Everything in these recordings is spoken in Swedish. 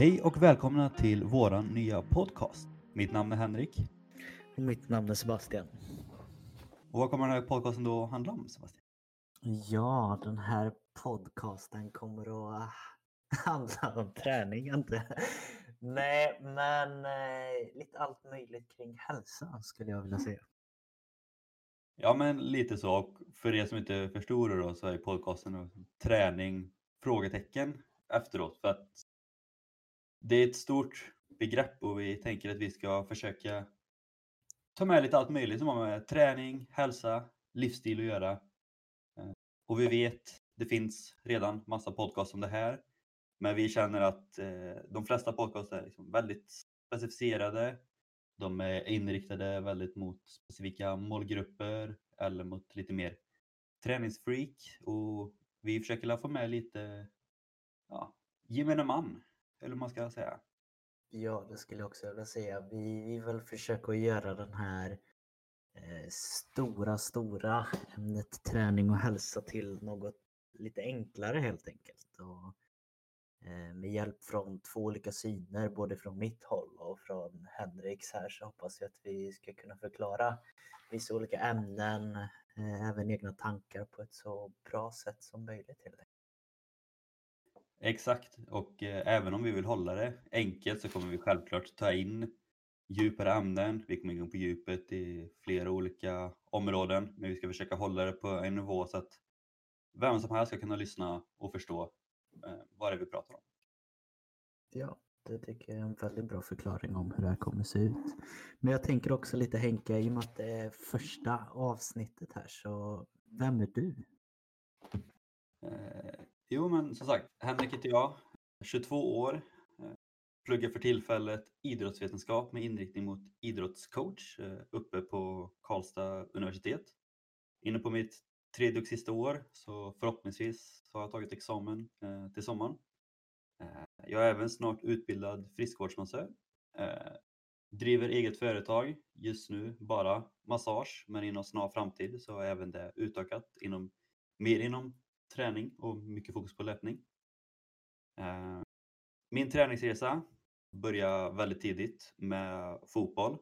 Hej och välkomna till våran nya podcast. Mitt namn är Henrik. Och mitt namn är Sebastian. Och vad kommer den här podcasten då handla om Sebastian? Ja, den här podcasten kommer att handla om träning inte. Nej, men eh, lite allt möjligt kring hälsa skulle jag vilja säga. Ja, men lite så. Och för er som inte förstår det då så är podcasten träning frågetecken efteråt. För att det är ett stort begrepp och vi tänker att vi ska försöka ta med lite allt möjligt som har med träning, hälsa, livsstil att göra. Eh, och vi vet, det finns redan massa podcast om det här. Men vi känner att eh, de flesta podcast är liksom väldigt specificerade. De är inriktade väldigt mot specifika målgrupper eller mot lite mer träningsfreak. Och vi försöker få med lite ja, gemene man, eller vad man ska säga. Ja, det skulle jag också vilja säga. Vi, vi vill försöka göra den här eh, stora, stora ämnet träning och hälsa till något lite enklare helt enkelt. Och, eh, med hjälp från två olika syner, både från mitt håll och från Henriks här, så hoppas jag att vi ska kunna förklara vissa olika ämnen, eh, även egna tankar på ett så bra sätt som möjligt helt enkelt. Exakt, och eh, även om vi vill hålla det enkelt så kommer vi självklart ta in djupare ämnen. Vi kommer gå på djupet i flera olika områden, men vi ska försöka hålla det på en nivå så att vem som helst ska kunna lyssna och förstå eh, vad det är vi pratar om. Ja, det tycker jag är en väldigt bra förklaring om hur det här kommer se ut. Men jag tänker också lite Henke, i och med att det är första avsnittet här, så vem är du? Eh, jo, men som sagt, Henrik heter jag, 22 år, eh, pluggar för tillfället idrottsvetenskap med inriktning mot idrottscoach eh, uppe på Karlstad universitet. Inne på mitt tredje och sista år, så förhoppningsvis så har jag tagit examen eh, till sommaren. Jag är även snart utbildad friskvårdsmassör. Driver eget företag, just nu bara massage, men inom snar framtid så är även det utökat inom, mer inom träning och mycket fokus på löpning. Eh, min träningsresa började väldigt tidigt med fotboll.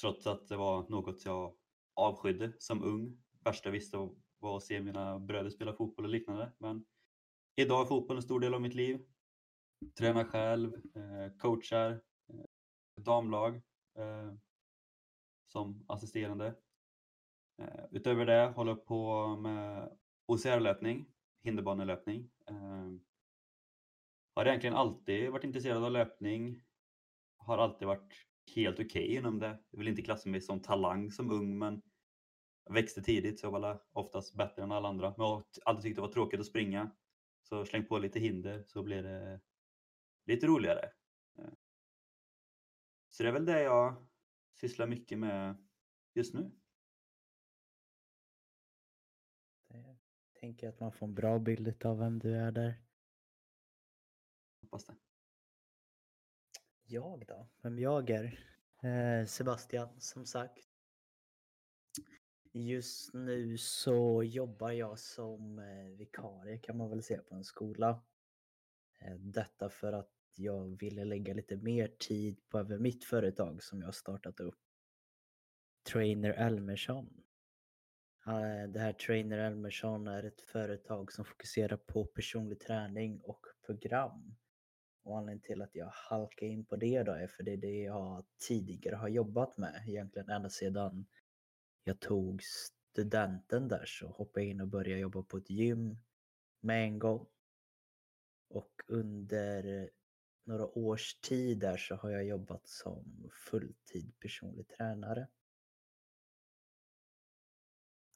Trots att det var något jag avskydde som ung. Värsta jag visste var att se mina bröder spela fotboll och liknande. Men idag är fotboll en stor del av mitt liv. Tränar själv, eh, coachar, eh, damlag som assisterande. Utöver det håller jag på med OCR-löpning, hinderbanelöpning. Eh, har egentligen alltid varit intresserad av löpning. Har alltid varit helt okej okay inom det. Jag vill inte klassa mig som talang som ung men jag växte tidigt så jag var oftast bättre än alla andra. Men jag har alltid tyckt det var tråkigt att springa. Så släng på lite hinder så blir det lite roligare. Ehm, så det är väl det jag sysslar mycket med just nu. Tänker att man får en bra bild av vem du är där. Hoppas det. Jag då? Vem jag är? Eh, Sebastian, som sagt. Just nu så jobbar jag som eh, vikarie kan man väl säga på en skola. Eh, detta för att jag ville lägga lite mer tid på över mitt företag som jag startat upp. Trainer Elmersson. Eh, det här Trainer Elmersson är ett företag som fokuserar på personlig träning och program. Och anledningen till att jag halkar in på det då är för det är det jag tidigare har jobbat med. Egentligen ända sedan jag tog studenten där så hoppade jag in och började jobba på ett gym med en gång. Och under några års tid där så har jag jobbat som fulltid personlig tränare.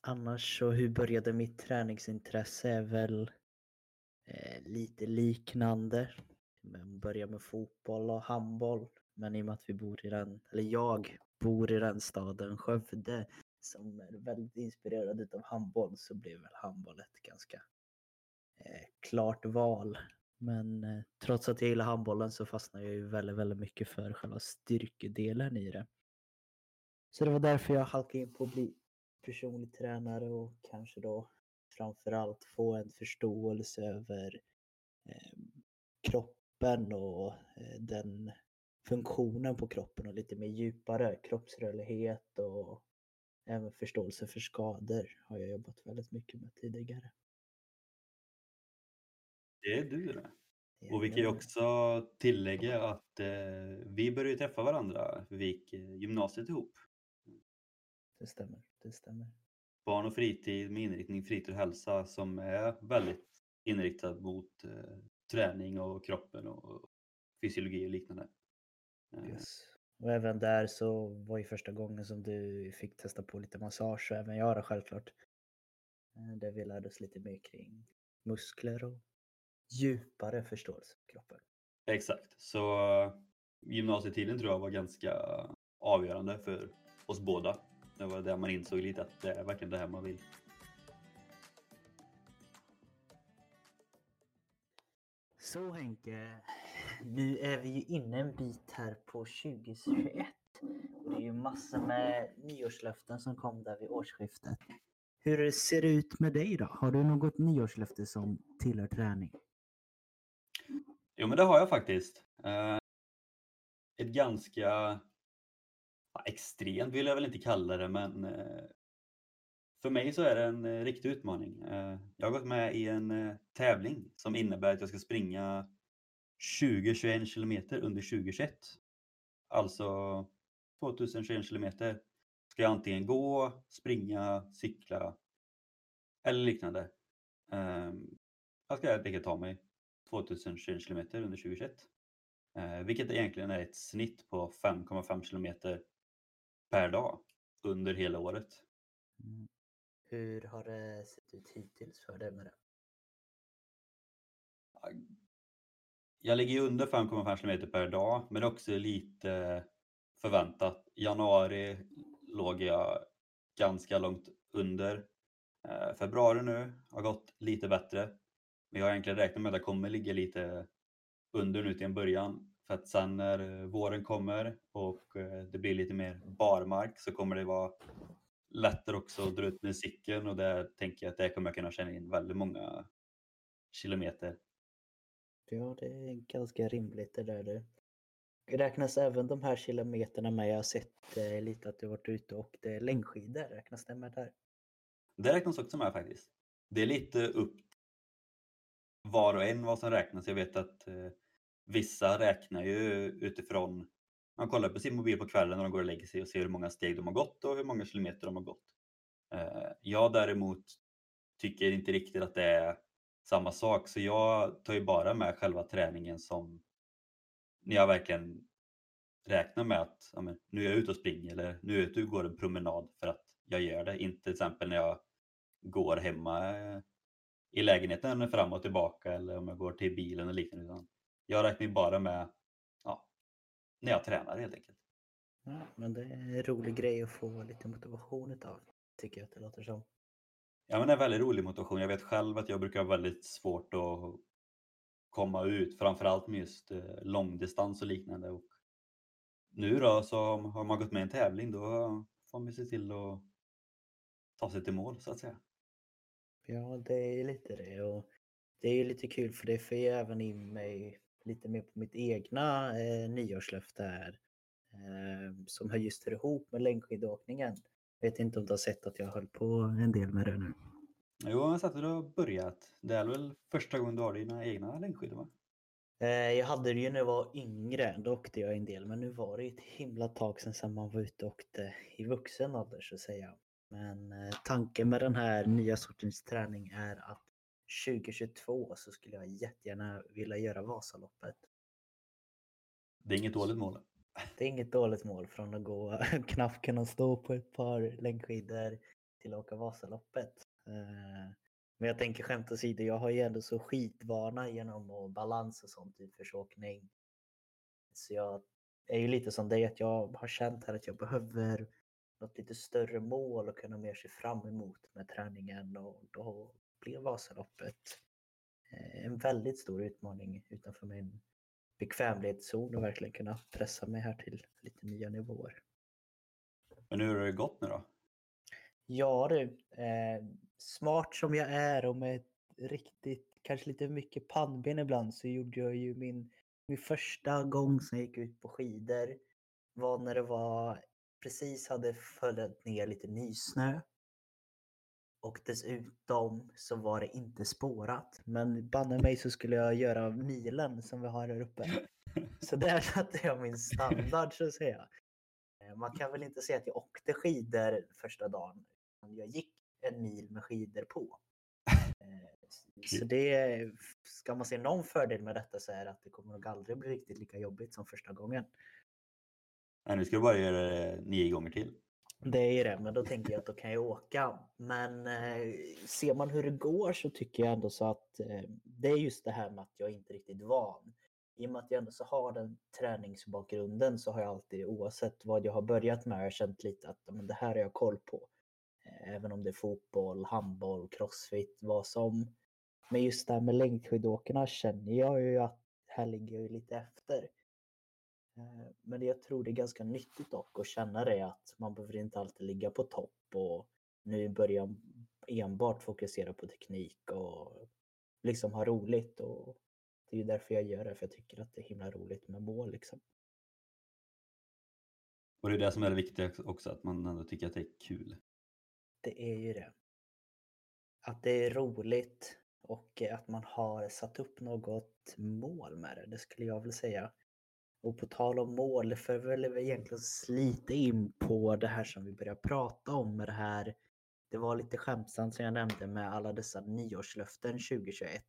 Annars så hur började mitt träningsintresse är väl eh, lite liknande. Jag började med fotboll och handboll. Men i och med att vi bor i den, eller jag bor i den staden Skövde som är väldigt inspirerad av handboll så blev väl handboll ett ganska eh, klart val. Men eh, trots att jag gillar handbollen så fastnar jag ju väldigt, väldigt mycket för själva styrkedelen i det. Så det var därför jag halkade in på att bli personlig tränare och kanske då framförallt få en förståelse över eh, kroppen och eh, den funktionen på kroppen och lite mer djupare kroppsrörlighet och även förståelse för skador har jag jobbat väldigt mycket med tidigare. Det är du det. Och vi kan ju också tillägga att eh, vi började träffa varandra. Vi gick eh, gymnasiet ihop. Det stämmer, det stämmer. Barn och fritid med inriktning fritid och hälsa som är väldigt inriktad mot eh, träning och kroppen och fysiologi och liknande. Eh. Yes. Och även där så var ju första gången som du fick testa på lite massage och även jag då självklart. Eh, där vi lärde oss lite mer kring muskler och djupare förståelse för kroppen. Exakt, så gymnasietiden tror jag var ganska avgörande för oss båda. Det var där man insåg lite att det är verkligen det här man vill. Så Henke, nu är vi ju inne en bit här på 2021. Det är ju massor med nyårslöften som kom där vid årsskiftet. Hur ser det ut med dig då? Har du något nyårslöfte som tillhör träning? Jo, men det har jag faktiskt. Eh, ett ganska extremt vill jag väl inte kalla det, men eh, för mig så är det en eh, riktig utmaning. Eh, jag har gått med i en tävling som innebär att jag ska springa 20-21 kilometer under 2021. Alltså 2021 kilometer ska jag antingen gå, springa, cykla eller liknande. Ehm, jag ska helt enkelt ta mig 2021 kilometer under 2021. Vilket egentligen är ett snitt på 5,5 kilometer per dag under hela året. Mm. Hur har det sett ut hittills för dig med det? Jag ligger under 5,5 kilometer per dag, men också lite förväntat. I januari låg jag ganska långt under. Eh, februari nu har gått lite bättre. Men jag har egentligen räknat med att jag kommer ligga lite under nu till en början. För att sen när våren kommer och eh, det blir lite mer barmark så kommer det vara lättare också att dra ut med cykeln och där tänker jag att det kommer jag kunna känna in väldigt många kilometer. Ja, det är ganska rimligt det där. Det räknas även de här kilometerna med? Jag har sett eh, lite att du varit ute och det är längdskidor. Räknas det med där? Det räknas också med faktiskt. Det är lite upp var och en vad som räknas. Jag vet att eh, vissa räknar ju utifrån, man kollar på sin mobil på kvällen när de går och lägger sig och ser hur många steg de har gått och hur många kilometer de har gått. Eh, jag däremot tycker inte riktigt att det är samma sak så jag tar ju bara med själva träningen som när jag verkligen räknar med att ja, men, nu är jag ute och springer eller nu är jag ute och går en promenad för att jag gör det. Inte till exempel när jag går hemma eh, i lägenheten fram och tillbaka eller om jag går till bilen och liknande. Jag räknar bara med ja, när jag tränar helt enkelt. Ja, men det är en rolig grej att få lite motivation utav, tycker jag att det låter som. Ja, men det är väldigt rolig motivation. Jag vet själv att jag brukar ha väldigt svårt att komma ut, framförallt med just eh, långdistans och liknande. Och nu då så har man gått med i en tävling, då får man se till att ta sig till mål så att säga. Ja, det är lite det. Och det är ju lite kul för det får ju även in mig lite mer på mitt egna eh, nyårslöfte här. Eh, som har just hör ihop med längdskidåkningen. Vet inte om du har sett att jag höll på en del med det nu. Jo, jag har sett att du har börjat. Det är väl första gången du har dina egna längdskidor va? Eh, jag hade det ju när jag var yngre, då åkte jag en del. Men nu var det ett himla tag sedan man var ute och åkte i vuxen ålder så att säga. Men eh, tanken med den här nya sortens träning är att 2022 så skulle jag jättegärna vilja göra Vasaloppet. Det är inget dåligt mål. Det är inget dåligt mål från att gå knappt kunna stå på ett par längdskidor till att åka Vasaloppet. Eh, men jag tänker skämt åsido, jag har ju ändå så skitvana genom balans och sånt utförsåkning. Så jag är ju lite som dig att jag har känt här att jag behöver något lite större mål och kunna mer se fram emot med träningen och då blir Vasaloppet eh, en väldigt stor utmaning utanför min bekvämlighetszon och verkligen kunna pressa mig här till lite nya nivåer. Men hur har det gått nu då? Ja du, eh, smart som jag är och med riktigt, kanske lite mycket pannben ibland så gjorde jag ju min min första gång som jag gick ut på skidor var när det var precis hade fallit ner lite nysnö. Och dessutom så var det inte spårat. Men banne mig så skulle jag göra milen som vi har här uppe. Så där satte jag min standard så att säga. Eh, man kan väl inte säga att jag åkte skidor första dagen. Jag gick en mil med skidor på. Eh, så det, ska man se någon fördel med detta så är det att det kommer nog aldrig bli riktigt lika jobbigt som första gången. Nej, nu ska du bara göra det nio gånger till. Det är ju det, men då tänker jag att då kan jag åka. Men eh, ser man hur det går så tycker jag ändå så att eh, det är just det här med att jag inte är riktigt van. I och med att jag ändå så har den träningsbakgrunden så har jag alltid, oavsett vad jag har börjat med, känt lite att men det här har jag koll på. Eh, även om det är fotboll, handboll, crossfit, vad som. Men just det här med längdskidåkarna känner jag ju att här ligger jag lite efter. Eh, men jag tror det är ganska nyttigt dock att känna det att man behöver inte alltid ligga på topp och nu börja enbart fokusera på teknik och liksom ha roligt. Och det är ju därför jag gör det, för jag tycker att det är himla roligt med mål liksom. Och det är det som är det viktiga också, att man ändå tycker att det är kul. Det är ju det. Att det är roligt och att man har satt upp något mål med det, det skulle jag väl säga. Och på tal om mål, för väl egentligen slita in på det här som vi började prata om med det här. Det var lite skämtsamt som jag nämnde med alla dessa nyårslöften 2021.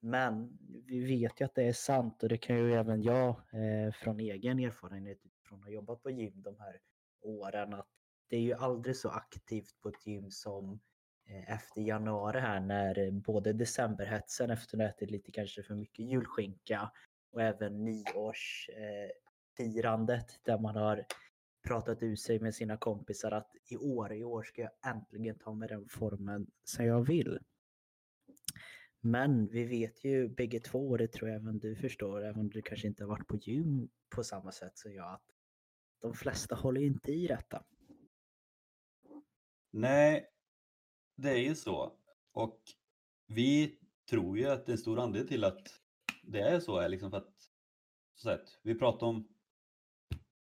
Men vi vet ju att det är sant och det kan ju även jag eh, från egen erfarenhet från att ha jobbat på gym de här åren att det är ju aldrig så aktivt på ett gym som eh, efter januari här när både decemberhetsen efter att ha ätit lite kanske för mycket julskinka och även nyårsfirandet eh, där man har pratat ut sig med sina kompisar att i år, i år ska jag äntligen ta med den formen som jag vill. Men vi vet ju bägge två, och det tror jag även du förstår, även om du kanske inte har varit på gym på samma sätt som jag, att de flesta håller inte i detta. Nej, det är ju så. Och vi tror ju att det är en stor anledning till att det är så är liksom för att så att, vi pratar om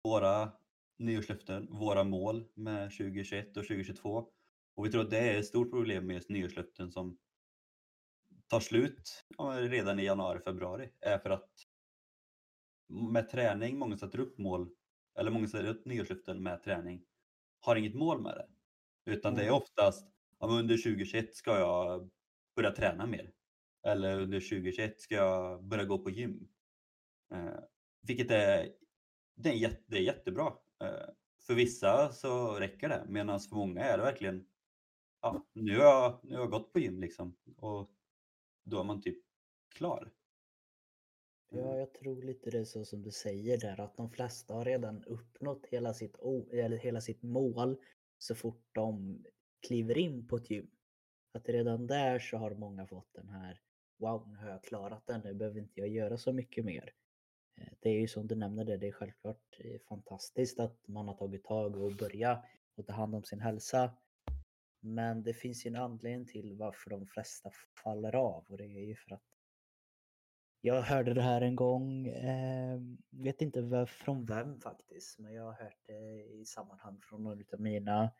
våra nyårslöften, våra mål med 2021 och 2022 och vi tror att det är ett stort problem med just nyårslöften som tar slut redan i januari, februari är för att med träning, många sätter upp mål eller många sätter upp nyårslöften med träning har inget mål med det. Utan det är mm. oftast, ja, under 2021 ska jag börja träna mer. Eller under 2021 ska jag börja gå på gym. Eh, vilket är, det är, jätte, det är jättebra. Eh, för vissa så räcker det, medan för många är det verkligen, ja, nu har jag, nu har jag gått på gym liksom. Och då är man typ klar. Ja, jag tror lite det är så som du säger där att de flesta har redan uppnått hela sitt, eller hela sitt mål så fort de kliver in på ett gym. Att redan där så har många fått den här wow, nu har jag klarat den, nu behöver inte jag göra så mycket mer. Eh, det är ju som du nämner det, det är självklart fantastiskt att man har tagit tag och börjat och ta hand om sin hälsa. Men det finns ju en anledning till varför de flesta faller av och det är ju för att jag hörde det här en gång, eh, vet inte från vem faktiskt, men jag har hört det i sammanhang från någon av mina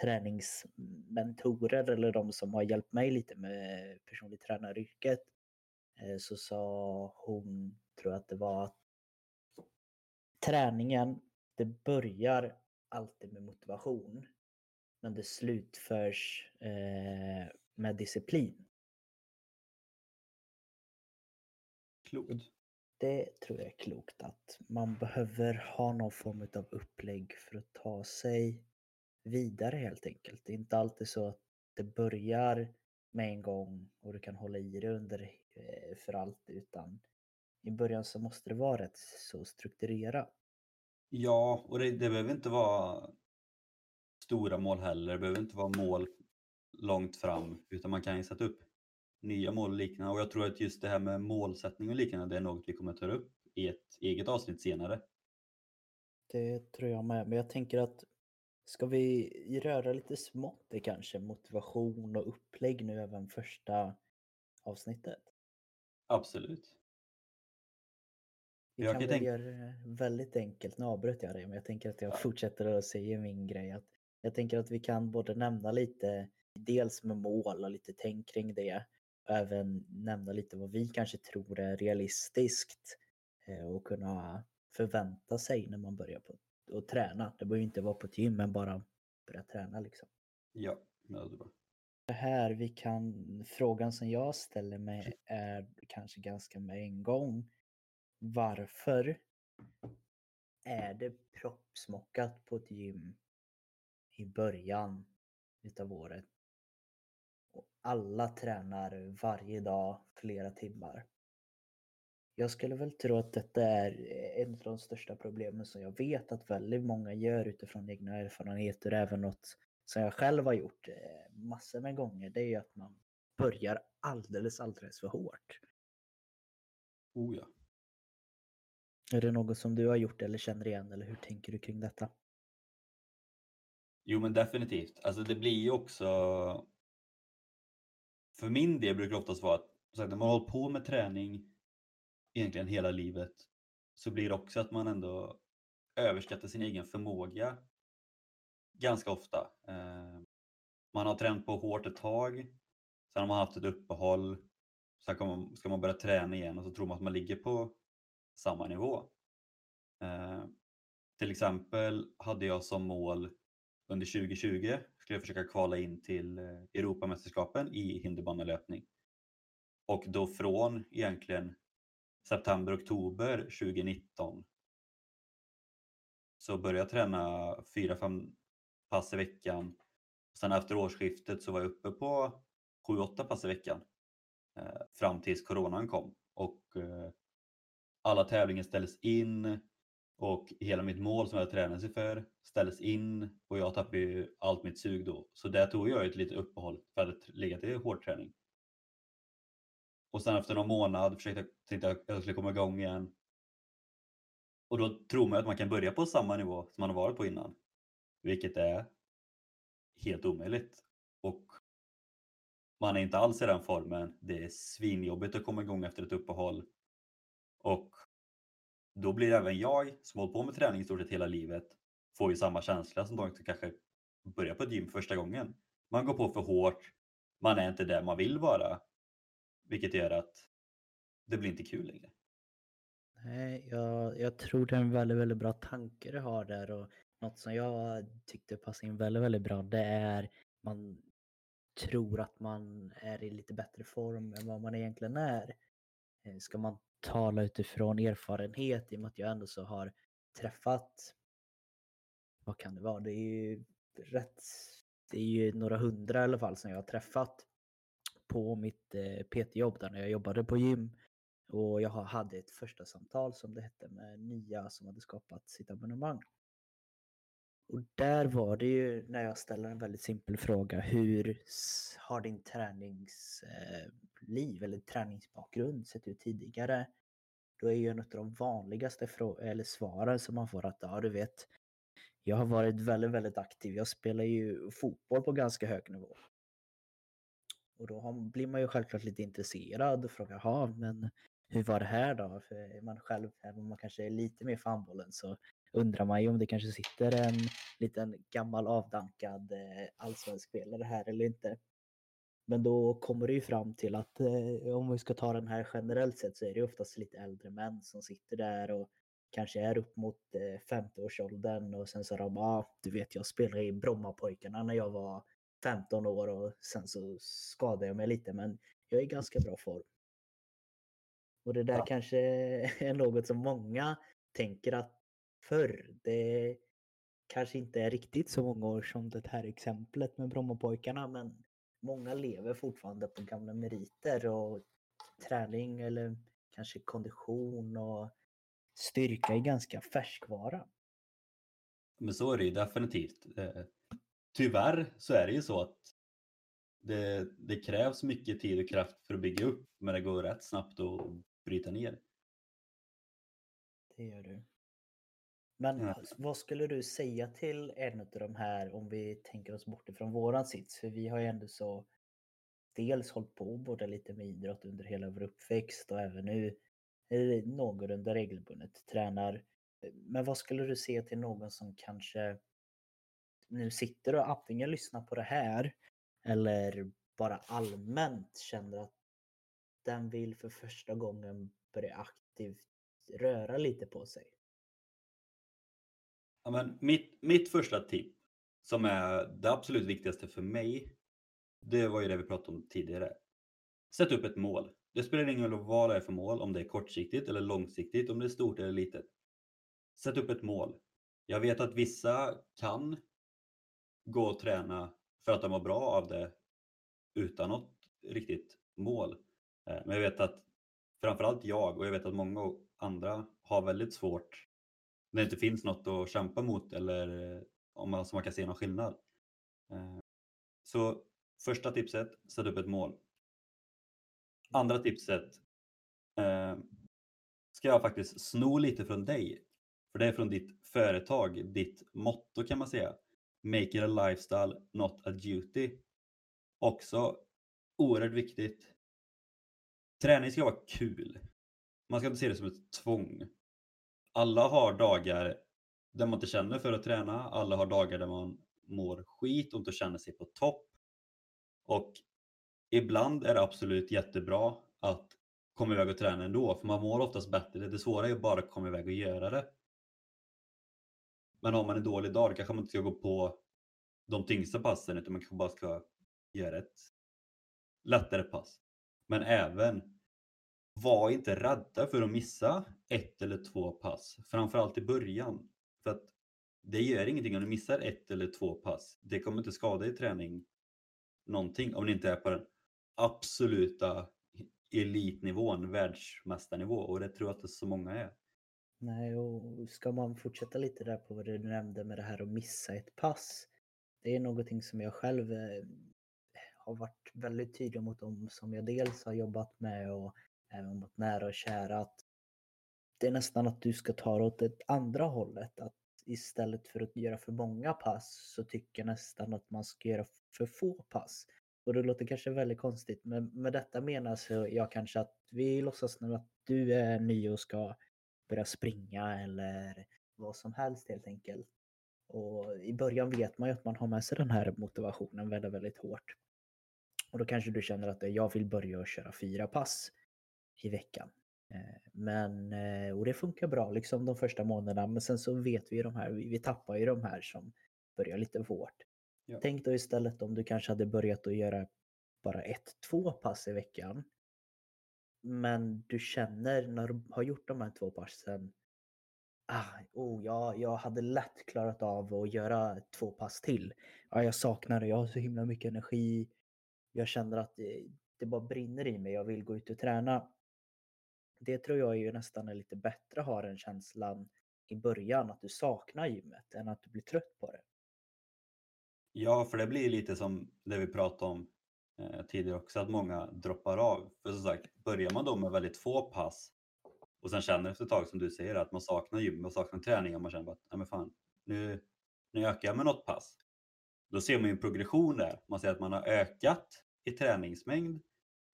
träningsmentorer eller de som har hjälpt mig lite med personligt tränaryrket. Eh, så sa hon, tror jag att det var att träningen, det börjar alltid med motivation. Men det slutförs eh, med disciplin. Klokt. Det tror jag är klokt att man behöver ha någon form av upplägg för att ta sig vidare helt enkelt. Det är inte alltid så att det börjar med en gång och du kan hålla i det under eh, för allt utan i början så måste det vara rätt så strukturerat. Ja, och det, det behöver inte vara stora mål heller. Det behöver inte vara mål långt fram utan man kan ju sätta upp nya mål och liknande. Och jag tror att just det här med målsättning och liknande det är något vi kommer att ta upp i ett eget avsnitt senare. Det tror jag med. Men jag tänker att Ska vi röra lite smått i kanske motivation och upplägg nu även första avsnittet? Absolut. Vi Jag kan tänka- göra det väldigt enkelt. Nu avbröt jag dig, men jag tänker att jag Ja. fortsätter att säga min grej. Att jag tänker att vi kan både nämna lite, dels med mål och lite tänk kring det. Och även nämna lite vad vi kanske tror är realistiskt eh, och kunna förvänta sig när man börjar på att träna. Det behöver inte vara på gym, men bara börja träna liksom. Ja, det låter bra. Det här vi kan, frågan som jag ställer mig är kanske ganska med en gång. Varför är det proppsmockat på ett gym i början utav året? Och alla tränar varje dag flera timmar. Jag skulle väl tro att detta är en av de största problemen som jag vet att väldigt många gör utifrån egna erfarenheter även något som jag själv har gjort eh, massor med gånger. Det är ju att man börjar alldeles, alldeles för hårt. Oh ja. Är det något som du har gjort eller känner igen eller hur tänker du kring detta? Jo men definitivt. Alltså det blir ju också... För min del brukar det oftast vara att när man har hållit på med träning egentligen hela livet så blir det också att man ändå överskattar sin egen förmåga ganska ofta. Eh, man har tränat på hårt ett tag, sen har man haft ett uppehåll, sen ska man börja träna igen och så tror man att man ligger på samma nivå. Eh, till exempel hade jag som mål under 2020 skulle jag försöka kvala in till eh, Europamästerskapen i hinderbanelöpning Och då från egentligen september, oktober 2019 så började jag träna 4-5 pass i veckan. Sen efter årsskiftet så var jag uppe på 7-8 pass i veckan eh, fram tills coronan kom och eh, alla tävlingar ställdes in och hela mitt mål som jag tränade sig för ställdes in och jag tappade ju allt mitt sug då. Så där tog jag ett litet uppehåll för att lägga till hårdträning. Och sen efter någon månad försökte jag, tänkte jag att jag skulle komma igång igen. Och då tror man att man kan börja på samma nivå som man har varit på innan. Vilket är helt omöjligt. Och man är inte alls i den formen. Det är svinjobbigt att komma igång efter ett uppehåll. Och då blir även jag som hållit på med träning i stort sett hela livet får ju samma känsla som de som kanske börjar på ett gym första gången. Man går på för hårt, man är inte där man vill vara. Vilket gör att det blir inte kul längre. Nej, jag, jag tror det är en väldigt, väldigt bra tanke du har där och något som jag tyckte passade in väldigt, väldigt bra det är man tror att man är i lite bättre form än vad man egentligen är. Eh, ska man tala utifrån erfarenhet i och med att jag ändå så har träffat, vad kan det vara, det är ju rätt, det är ju några hundra i alla fall som jag har träffat på mitt eh, PT-jobb där när jag jobbade på gym. Och jag hade ett första samtal som det hette med nya som hade skapat sitt abonnemang. Och där var det ju när jag ställer en väldigt simpel fråga. Hur har din träningsliv eh, eller träningsbakgrund sett ut tidigare? Då är ju en av de vanligaste eller svaren som man får att ja, du vet, jag har varit väldigt, väldigt aktiv. Jag spelar ju fotboll på ganska hög nivå. Och då har, blir man ju självklart lite intresserad och frågar, jaha, men hur var det här då? För är man själv, även om man kanske är lite mer för handbollen, så undrar man ju om det kanske sitter en liten gammal avdankad eh, allsvensk spelare här eller inte. Men då kommer det ju fram till att eh, om vi ska ta den här generellt sett så är det oftast lite äldre män som sitter där och kanske är upp mot eh, 50-årsåldern och sen så har de, ja ah, du vet jag spelade i Brommapojkarna när jag var 15 år och sen så skadade jag mig lite men jag är i ganska bra form. Och det där Ja. kanske är något som många tänker att förr, det kanske inte är riktigt så många år som det här exemplet med Brommapojkarna men många lever fortfarande på gamla meriter och träning eller kanske kondition och styrka är ganska färskvara. Men så är det ju definitivt. Tyvärr så är det ju så att det, det krävs mycket tid och kraft för att bygga upp men det går rätt snabbt att bryta ner. Det gör du. Men Ja. vad skulle du säga till en av de här om vi tänker oss bort ifrån våran sits? För vi har ju ändå så dels hållit på både lite med idrott under hela vår uppväxt och även nu någorlunda regelbundet tränar. Men vad skulle du se till någon som kanske nu sitter och antingen lyssnar på det här eller bara allmänt känner att den vill för första gången börja aktivt röra lite på sig? Ja, men mitt, mitt första tips, som är det absolut viktigaste för mig, det var ju det vi pratade om tidigare. Sätt upp ett mål. Det spelar ingen roll vad det är för mål, om det är kortsiktigt eller långsiktigt, om det är stort eller litet. Sätt upp ett mål. Jag vet att vissa kan gå och träna för att de var bra av det utan något riktigt mål. Eh, men jag vet att framförallt jag och jag vet att många andra har väldigt svårt när det inte finns något att kämpa mot eller eh, om man, så man kan se någon skillnad. Eh, så första tipset, sätt upp ett mål. Andra tipset ska jag faktiskt sno lite från dig. För det är från ditt företag, ditt motto kan man säga. Make it a lifestyle, not a duty. Också oerhört viktigt. Träning ska vara kul. Man ska inte se det som ett tvång. Alla har dagar där man inte känner för att träna. Alla har dagar där man mår skit och inte känner sig på topp. Och ibland är det absolut jättebra att komma iväg och träna ändå, för man mår oftast bättre. Det svåra är bara att komma iväg och göra det. Men har man en dålig dag då kanske man inte ska gå på de tyngsta passen utan man kanske bara ska göra ett lättare pass. Men även var inte rädda för att missa ett eller två pass. Framförallt i början. För att det gör ingenting om du missar ett eller två pass. Det kommer inte skada i träning någonting om det inte är på den absoluta elitnivån, världsmästarnivå och det tror jag att så många är. Nej, och ska man fortsätta lite där på vad du nämnde med det här att missa ett pass. Det är någonting som jag själv eh, har varit väldigt tydlig mot dem som jag dels har jobbat med och även mot nära och kära. Att det är nästan att du ska ta det åt det andra hållet. Att istället för att göra för många pass så tycker jag nästan att man ska göra för få pass. Och det låter kanske väldigt konstigt men med detta menas jag kanske att vi låtsas nu att du är ny och ska börja springa eller vad som helst helt enkelt. Och i början vet man ju att man har med sig den här motivationen väldigt, väldigt hårt. Och då kanske du känner att jag vill börja köra fyra pass i veckan. Eh, men, eh, och det funkar bra liksom de första månaderna men sen så vet vi ju de här, vi tappar ju de här som börjar lite hårt. Ja. Tänk då istället om du kanske hade börjat att göra bara ett, två pass i veckan. Men du känner när du har gjort de här två passen Ah, oh, ja, jag hade lätt klarat av att göra två pass till. Ah, jag saknar det, jag har så himla mycket energi. Jag känner att det, det bara brinner i mig, jag vill gå ut och träna. Det tror jag är ju nästan är lite bättre att ha den känslan i början, att du saknar gymmet, än att du blir trött på det. Ja, för det blir lite som det vi pratade om Eh, tidigare också, att många droppar av. För som sagt, börjar man då med väldigt få pass och sen känner efter ett tag som du säger att man saknar gym, och saknar träning och man känner att Nej, men fan, nu, nu ökar jag med något pass. Då ser man ju en progression där. Man ser att man har ökat i träningsmängd,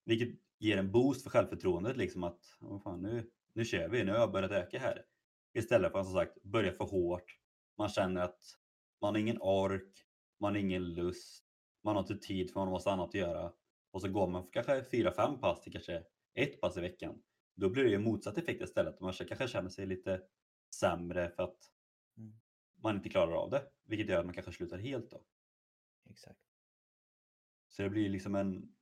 vilket ger en boost för självförtroendet. Liksom att oh fan, nu, nu kör vi, nu har jag börjat öka här. Istället för att som sagt börja för hårt. Man känner att man har ingen ork, man har ingen lust, man har inte tid för man har massa annat att göra. Och så går man för kanske fyra, fem pass till kanske ett pass i veckan. Då blir det ju motsatt effekt istället. Man kanske känner sig lite sämre för att mm. man inte klarar av det. Vilket gör att man kanske slutar helt då. Exakt. Så det blir liksom en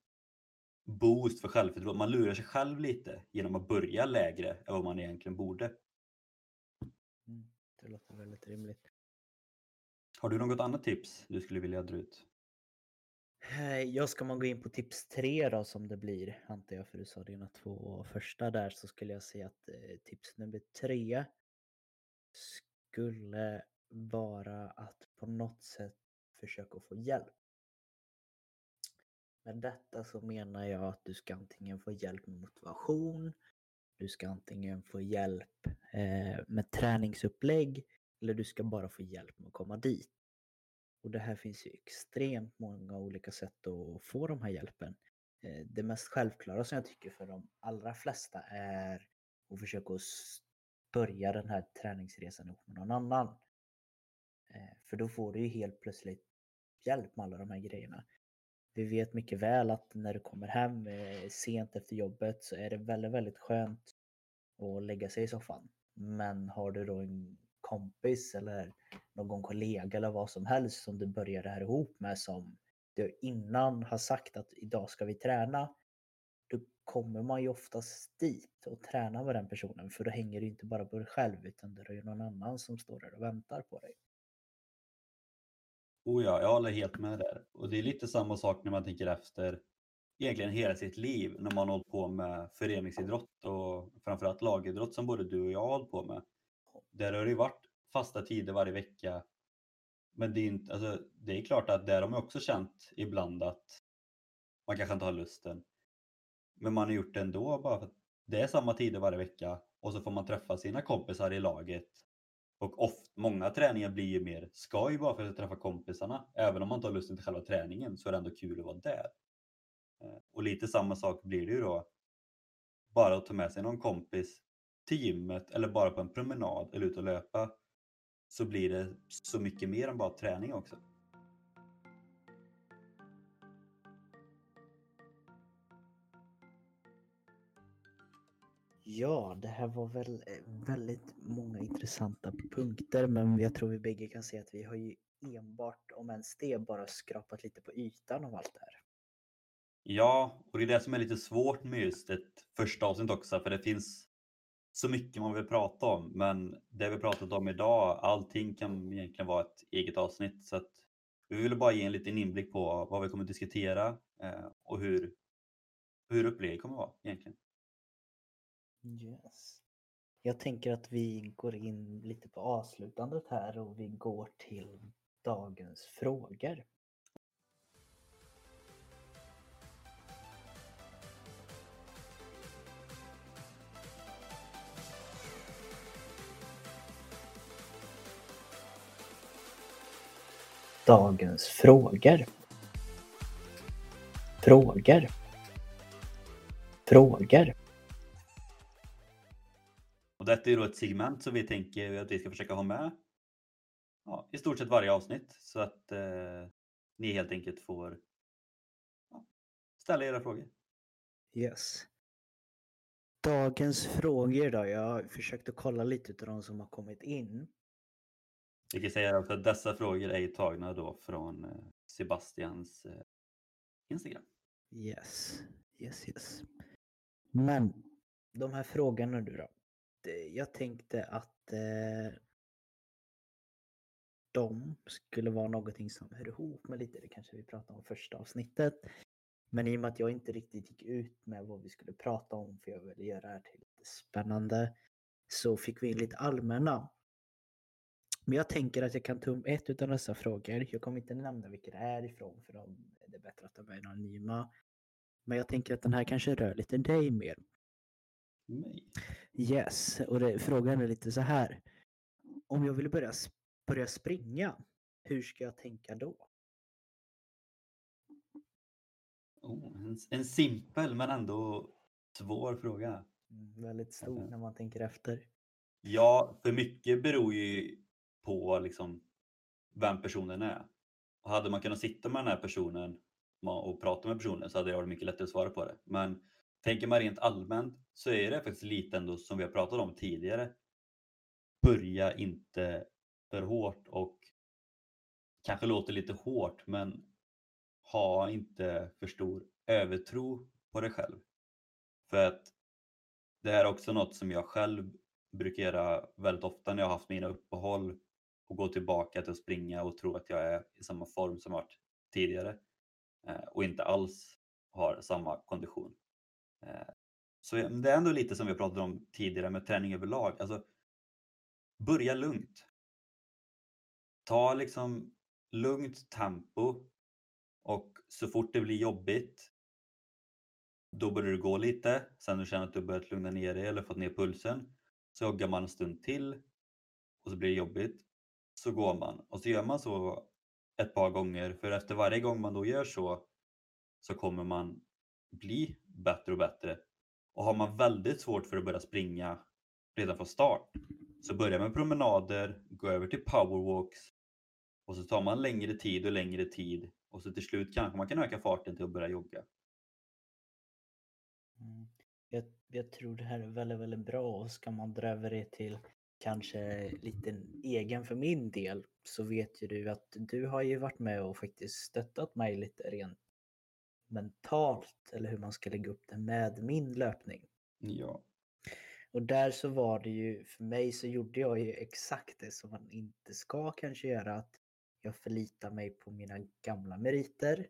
boost för självförtroende. Man lurar sig själv lite genom att börja lägre än vad man egentligen borde. Mm. Det låter väldigt rimligt. Har du något annat tips du skulle vilja dra ut? Eh, jag ska man gå in på tips tre då som det blir, antar jag, för du sa dina två första där, så skulle jag säga att eh, tips nummer tre skulle vara att på något sätt försöka få hjälp. Med detta så menar jag att du ska antingen få hjälp med motivation, du ska antingen få hjälp eh, med träningsupplägg eller du ska bara få hjälp med att komma dit. Och det här finns ju extremt många olika sätt att få de här hjälpen. Eh, det mest självklara som jag tycker för de allra flesta är att försöka börja den här träningsresan ihop med någon annan. Eh, för då får du ju helt plötsligt hjälp med alla de här grejerna. Vi vet mycket väl att när du kommer hem eh, sent efter jobbet så är det väldigt, väldigt skönt att lägga sig i soffan. Men har du då en kompis eller någon kollega eller vad som helst som du börjar det här ihop med som du innan har sagt att idag ska vi träna. Då kommer man ju oftast dit och tränar med den personen för då hänger du inte bara på dig själv utan det är ju någon annan som står där och väntar på dig. Oh ja, jag håller helt med där. Och det är lite samma sak när man tänker efter egentligen hela sitt liv när man har hållit på med föreningsidrott och framförallt lagidrott som både du och jag har hållit på med. Där har det ju varit fasta tider varje vecka. Men det är, inte, alltså, det är klart att där har man också känt ibland att man kanske inte har lusten. Men man har gjort det ändå bara för att det är samma tider varje vecka och så får man träffa sina kompisar i laget. Och oft, många träningar blir ju mer skoj bara för att träffa kompisarna. Även om man inte har lusten till själva träningen så är det ändå kul att vara där. Eh, och lite samma sak blir det ju då. Bara att ta med sig någon kompis till gymmet eller bara på en promenad eller ut och löpa så blir det så mycket mer än bara träning också. Ja, det här var väl eh, väldigt många intressanta punkter men jag tror vi bägge kan se att vi har ju enbart, om ens det, bara skrapat lite på ytan av allt det här. Ja, och det är det som är lite svårt med just ett första avsnitt också, för det finns så mycket man vill prata om. Men det vi pratat om idag, allting kan egentligen vara ett eget avsnitt. Så att vi ville bara ge en liten inblick på vad vi kommer att diskutera eh, och hur, hur upplägget kommer att vara egentligen. Yes. Jag tänker att vi går in lite på avslutandet här och vi går till dagens frågor. Dagens frågor. Frågor. Frågor. Och detta är då ett segment som vi tänker att vi ska försöka ha med ja, i stort sett varje avsnitt så att eh, ni helt enkelt får ja, ställa era frågor. Yes. Dagens frågor då. Jag har försökt att kolla lite av de som har kommit in. Vi kan säga att dessa frågor är tagna då från eh, Sebastians eh, Instagram. Yes, yes, yes. Men de här frågorna nu då. Jag tänkte att eh, de skulle vara någonting som hör ihop med lite det kanske vi pratade om första avsnittet. Men i och med att jag inte riktigt gick ut med vad vi skulle prata om för jag ville göra det här till lite spännande så fick vi in lite allmänna men jag tänker att jag kan ta upp ett av dessa frågor. Jag kommer inte nämna vilka det är ifrån för de, det är bättre att de är anonyma. Men jag tänker att den här kanske rör lite dig mer. Mig? Yes, och det, frågan är lite så här. Om jag vill börja, börja springa, hur ska jag tänka då? Oh, en, en simpel men ändå svår fråga. Mm, väldigt stor när man tänker efter. Ja, för mycket beror ju på liksom vem personen är. Och hade man kunnat sitta med den här personen och prata med personen så hade det varit mycket lättare att svara på det. Men tänker man rent allmänt så är det faktiskt lite ändå som vi har pratat om tidigare. Börja inte för hårt och kanske låter lite hårt men ha inte för stor övertro på dig själv. För att det här är också något som jag själv brukar göra väldigt ofta när jag har haft mina uppehåll och gå tillbaka till att springa och tro att jag är i samma form som jag varit tidigare eh, och inte alls har samma kondition. Eh, så det är ändå lite som vi pratade om tidigare med träning överlag. Alltså, börja lugnt. Ta liksom lugnt tempo och så fort det blir jobbigt då börjar du gå lite. Sen när du känner att du börjat lugna ner dig eller fått ner pulsen så joggar man en stund till och så blir det jobbigt så går man och så gör man så ett par gånger för efter varje gång man då gör så så kommer man bli bättre och bättre Och har man väldigt svårt för att börja springa redan från start, så börja med promenader, gå över till powerwalks och så tar man längre tid och längre tid och så till slut kanske man kan öka farten till att börja jogga. Mm. Jag, jag tror det här är väldigt, väldigt bra och ska man dra över det till kanske lite egen för min del så vet ju du att du har ju varit med och faktiskt stöttat mig lite rent mentalt eller hur man ska lägga upp det med min löpning. Ja. Och där så var det ju, för mig så gjorde jag ju exakt det som man inte ska kanske göra. Att jag förlitar mig på mina gamla meriter.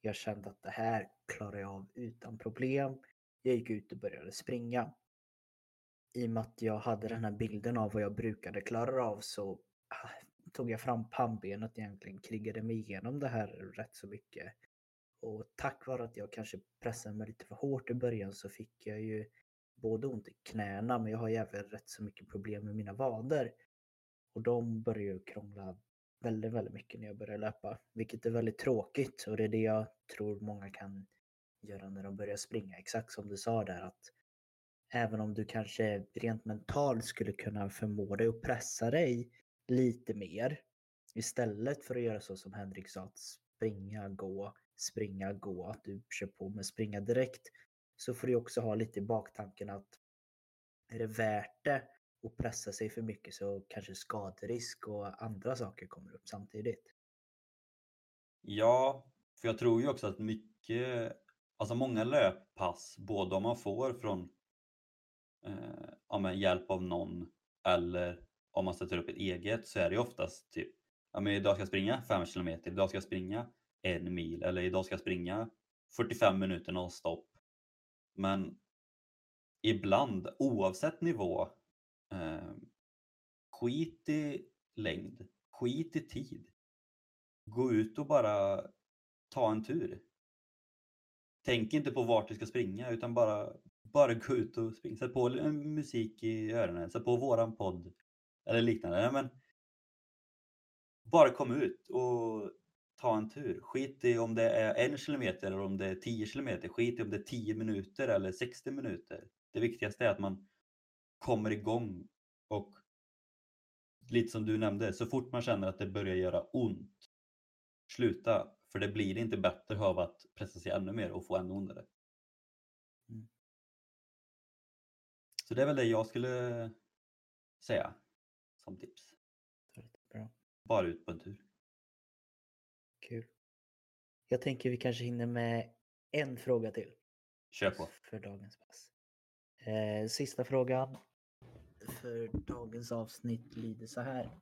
Jag kände att det här klarar jag av utan problem. Jag gick ut och började springa. I och med att jag hade den här bilden av vad jag brukade klara av så ah, tog jag fram pannbenet egentligen, krigade mig igenom det här rätt så mycket. Och tack vare att jag kanske pressade mig lite för hårt i början så fick jag ju både ont i knäna men jag har ju även rätt så mycket problem med mina vader. Och de börjar ju krångla väldigt, väldigt mycket när jag börjar löpa. Vilket är väldigt tråkigt och det är det jag tror många kan göra när de börjar springa. Exakt som du sa där att även om du kanske rent mentalt skulle kunna förmå dig att pressa dig lite mer istället för att göra så som Henrik sa, att springa, gå, springa, gå, att du kör på med springa direkt så får du också ha lite i baktanken att är det värt det att pressa sig för mycket så kanske skaderisk och andra saker kommer upp samtidigt. Ja, för jag tror ju också att mycket, alltså många löppass, både om man får från eh, ja, hjälp av någon eller om man sätter upp ett eget så är det oftast typ, ja men idag ska jag springa 5 km, idag ska jag springa en mil eller idag ska jag springa 45 minuter nonstop. Men ibland, oavsett nivå, eh, skit i längd, skit i tid. Gå ut och bara ta en tur. Tänk inte på vart du ska springa utan bara, bara gå ut och springa. Sätt på musik i öronen, sätt på våran podd eller liknande. Men bara kom ut och ta en tur. Skit i om det är en kilometer eller om det är 10 kilometer. Skit i om det är 10 minuter eller 60 minuter. Det viktigaste är att man kommer igång och lite som du nämnde, så fort man känner att det börjar göra ont, sluta. För det blir inte bättre av att pressa sig ännu mer och få ännu ondare. Så det är väl det jag skulle säga som tips. Bra. Bara ut på en tur. Kul. Jag tänker vi kanske hinner med en fråga till. Kör på. För dagens pass. Eh, sista frågan för dagens avsnitt lyder så här.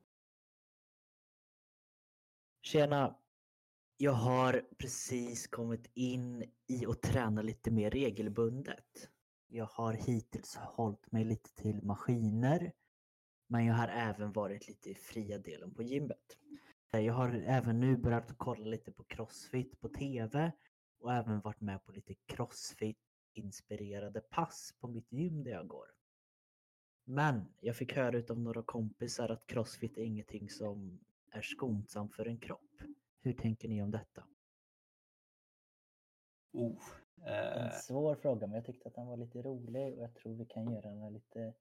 Tjena! Jag har precis kommit in i att träna lite mer regelbundet. Jag har hittills hållit mig lite till maskiner. Men jag har även varit lite i fria delen på gymmet. Eh, jag har även nu börjat kolla lite på Crossfit på TV och även varit med på lite Crossfit-inspirerade pass på mitt gym där jag går. Men jag fick höra utav några kompisar att Crossfit är ingenting som är skonsamt för en kropp. Hur tänker ni om detta? Oh. En svår fråga, men jag tyckte att den var lite rolig och jag tror vi kan göra en lite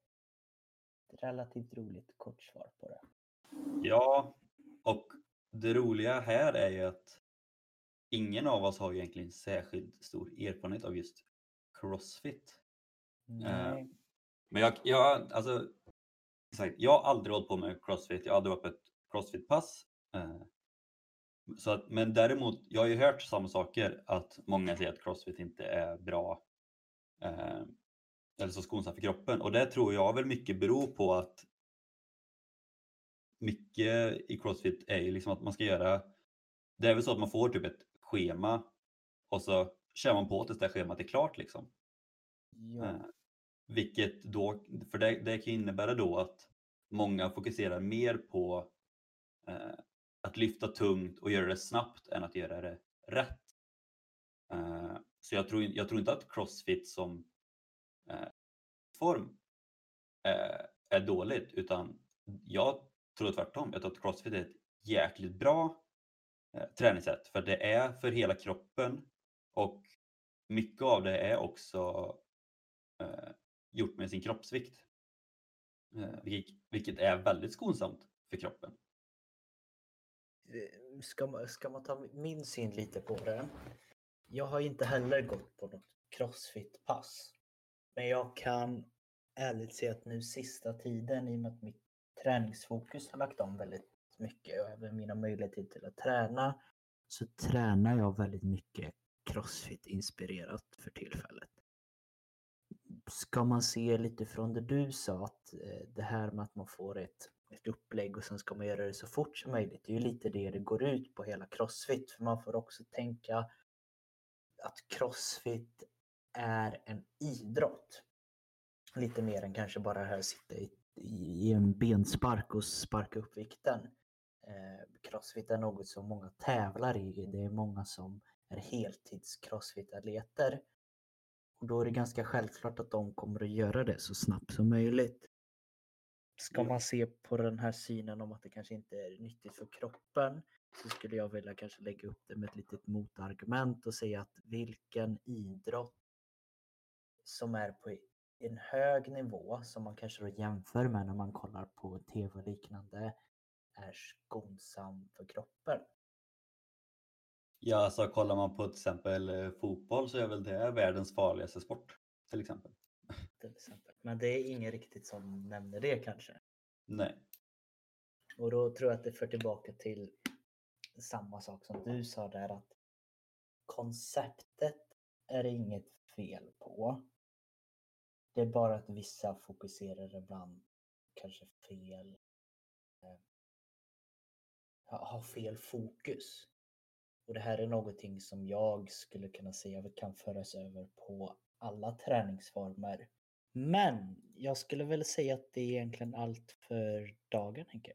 relativt roligt kort svar på det. Ja, och det roliga här är ju att ingen av oss har egentligen särskilt stor erfarenhet av just Crossfit. Eh, Nej. Men jag, jag, alltså, jag har aldrig hållit på med Crossfit, jag har aldrig varit på ett Crossfit-pass. Så att, men däremot, jag har ju hört samma saker, att många säger att Crossfit inte är bra eh, eller så skonsamt för kroppen. Och det tror jag väl mycket beror på att mycket i Crossfit är ju liksom att man ska göra, det är väl så att man får typ ett schema och så kör man på tills det schemat är klart liksom. Ja. Eh, vilket då, för det, det kan innebära då att många fokuserar mer på eh, att lyfta tungt och göra det snabbt än att göra det rätt. Eh, så jag tror, jag tror inte att Crossfit som eh, form eh, är dåligt utan jag tror tvärtom. Jag tror att Crossfit är ett jäkligt bra eh, träningssätt för det är för hela kroppen och mycket av det är också eh, gjort med sin kroppsvikt. Eh, vilket, vilket är väldigt skonsamt för kroppen. Eh, ska man, ska man ta min syn lite på det? Jag har inte heller gått på något crossfit-pass. Men jag kan ärligt säga att nu sista tiden i och med att mitt träningsfokus har lagt om väldigt mycket och även mina möjligheter till att träna så tränar jag väldigt mycket crossfit-inspirerat för tillfället. Ska man se lite från det du sa, att eh, det här med att man får ett, ett upplägg och sen ska man göra det så fort som möjligt. Det är ju lite det det går ut på hela crossfit. För man får också tänka att crossfit är en idrott. Lite mer än kanske bara det här att sitta i, i en benspark och sparka upp vikten. Eh, crossfit är något som många tävlar i. Det är många som är heltids crossfit-atleter. Och då är det ganska självklart att de kommer att göra det så snabbt som möjligt. Ska Ja. man se på den här synen om att det kanske inte är nyttigt för kroppen så skulle jag vilja kanske lägga upp det med ett litet motargument och säga att vilken idrott som är på en hög nivå som man kanske då jämför med när man kollar på tv och liknande är skonsam för kroppen. Ja, alltså kollar man på till exempel eh, fotboll så är väl det världens farligaste sport. Till exempel. Till exempel. Men det är ingen riktigt som nämner det kanske. Nej. Och då tror jag att det för tillbaka till samma sak som du sa där att konceptet är det inget fel på. Det är bara att vissa fokuserar ibland kanske fel. eh, ha- Har fel fokus. Och det här är någonting som jag skulle kunna säga kan föras över på alla träningsformer. Men jag skulle väl säga att det är egentligen allt för dagen Henke.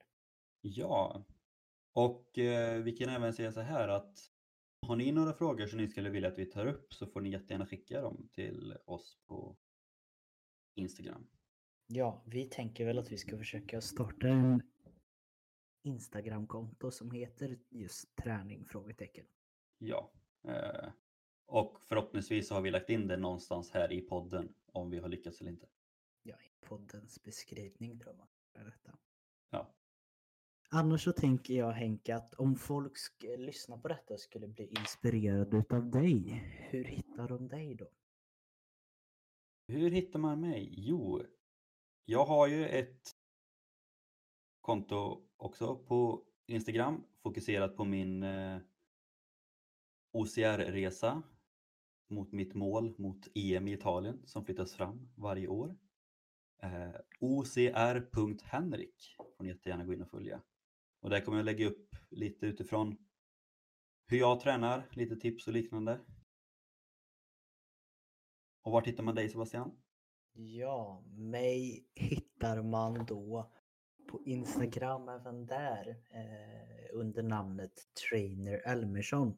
Ja. Och eh, vi kan även säga så här att har ni några frågor som ni skulle vilja att vi tar upp så får ni jättegärna skicka dem till oss på Instagram. Ja, vi tänker väl att vi ska försöka starta en Instagramkonto som heter just träning? Frågetecken. Ja. Eh, och förhoppningsvis så har vi lagt in det någonstans här i podden om vi har lyckats eller inte. Ja, i poddens beskrivning tror man. Detta. Ja. Annars så tänker jag Henke att om folk lyssnar på detta och skulle bli inspirerade utav dig, hur hittar de dig då? Hur hittar man mig? Jo, jag har ju ett konto också på Instagram fokuserat på min eh, OCR-resa mot mitt mål mot EM i Italien som flyttas fram varje år. Eh, OCR.Henrik får ni jättegärna gå in och följa. Och där kommer jag lägga upp lite utifrån hur jag tränar, lite tips och liknande. Och var hittar man dig Sebastian? Ja, mig hittar man då på Instagram även där eh, under namnet Trainer Elmersson.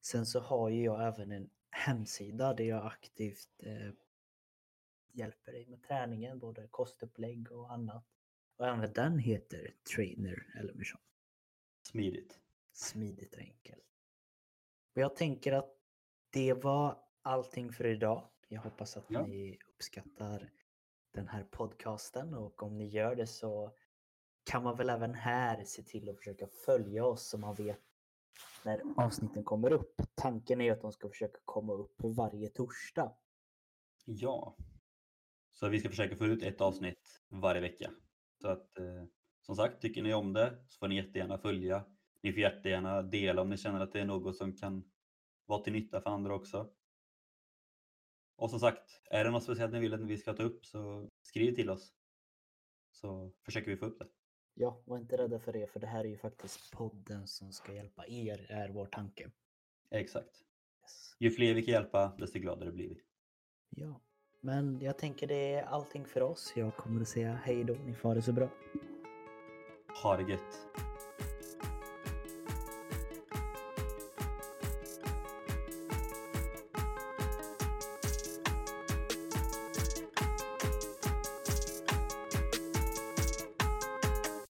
Sen så har ju jag även en hemsida där jag aktivt eh, hjälper dig med träningen, både kostupplägg och annat. Och även den heter Trainer Elmersson. Smidigt. Smidigt och enkelt. Och jag tänker att det var allting för idag. Jag hoppas att Ja. ni uppskattar den här podcasten och om ni gör det så kan man väl även här se till att försöka följa oss så man vet när avsnitten kommer upp. Tanken är att de ska försöka komma upp varje torsdag. Ja. Så vi ska försöka få ut ett avsnitt varje vecka. Så att eh, som sagt, tycker ni om det så får ni jättegärna följa. Ni får jättegärna dela om ni känner att det är något som kan vara till nytta för andra också. Och som sagt, är det något speciellt ni vill att vi ska ta upp så skriv till oss. Så försöker vi få upp det. Ja, var inte rädda för det för det här är ju faktiskt podden som ska hjälpa er är vår tanke. Exakt. Yes. Ju fler vi kan hjälpa, desto gladare blir vi. Ja, men jag tänker det är allting för oss. Jag kommer att säga hej då. Ni får ha det så bra. Ha det gött!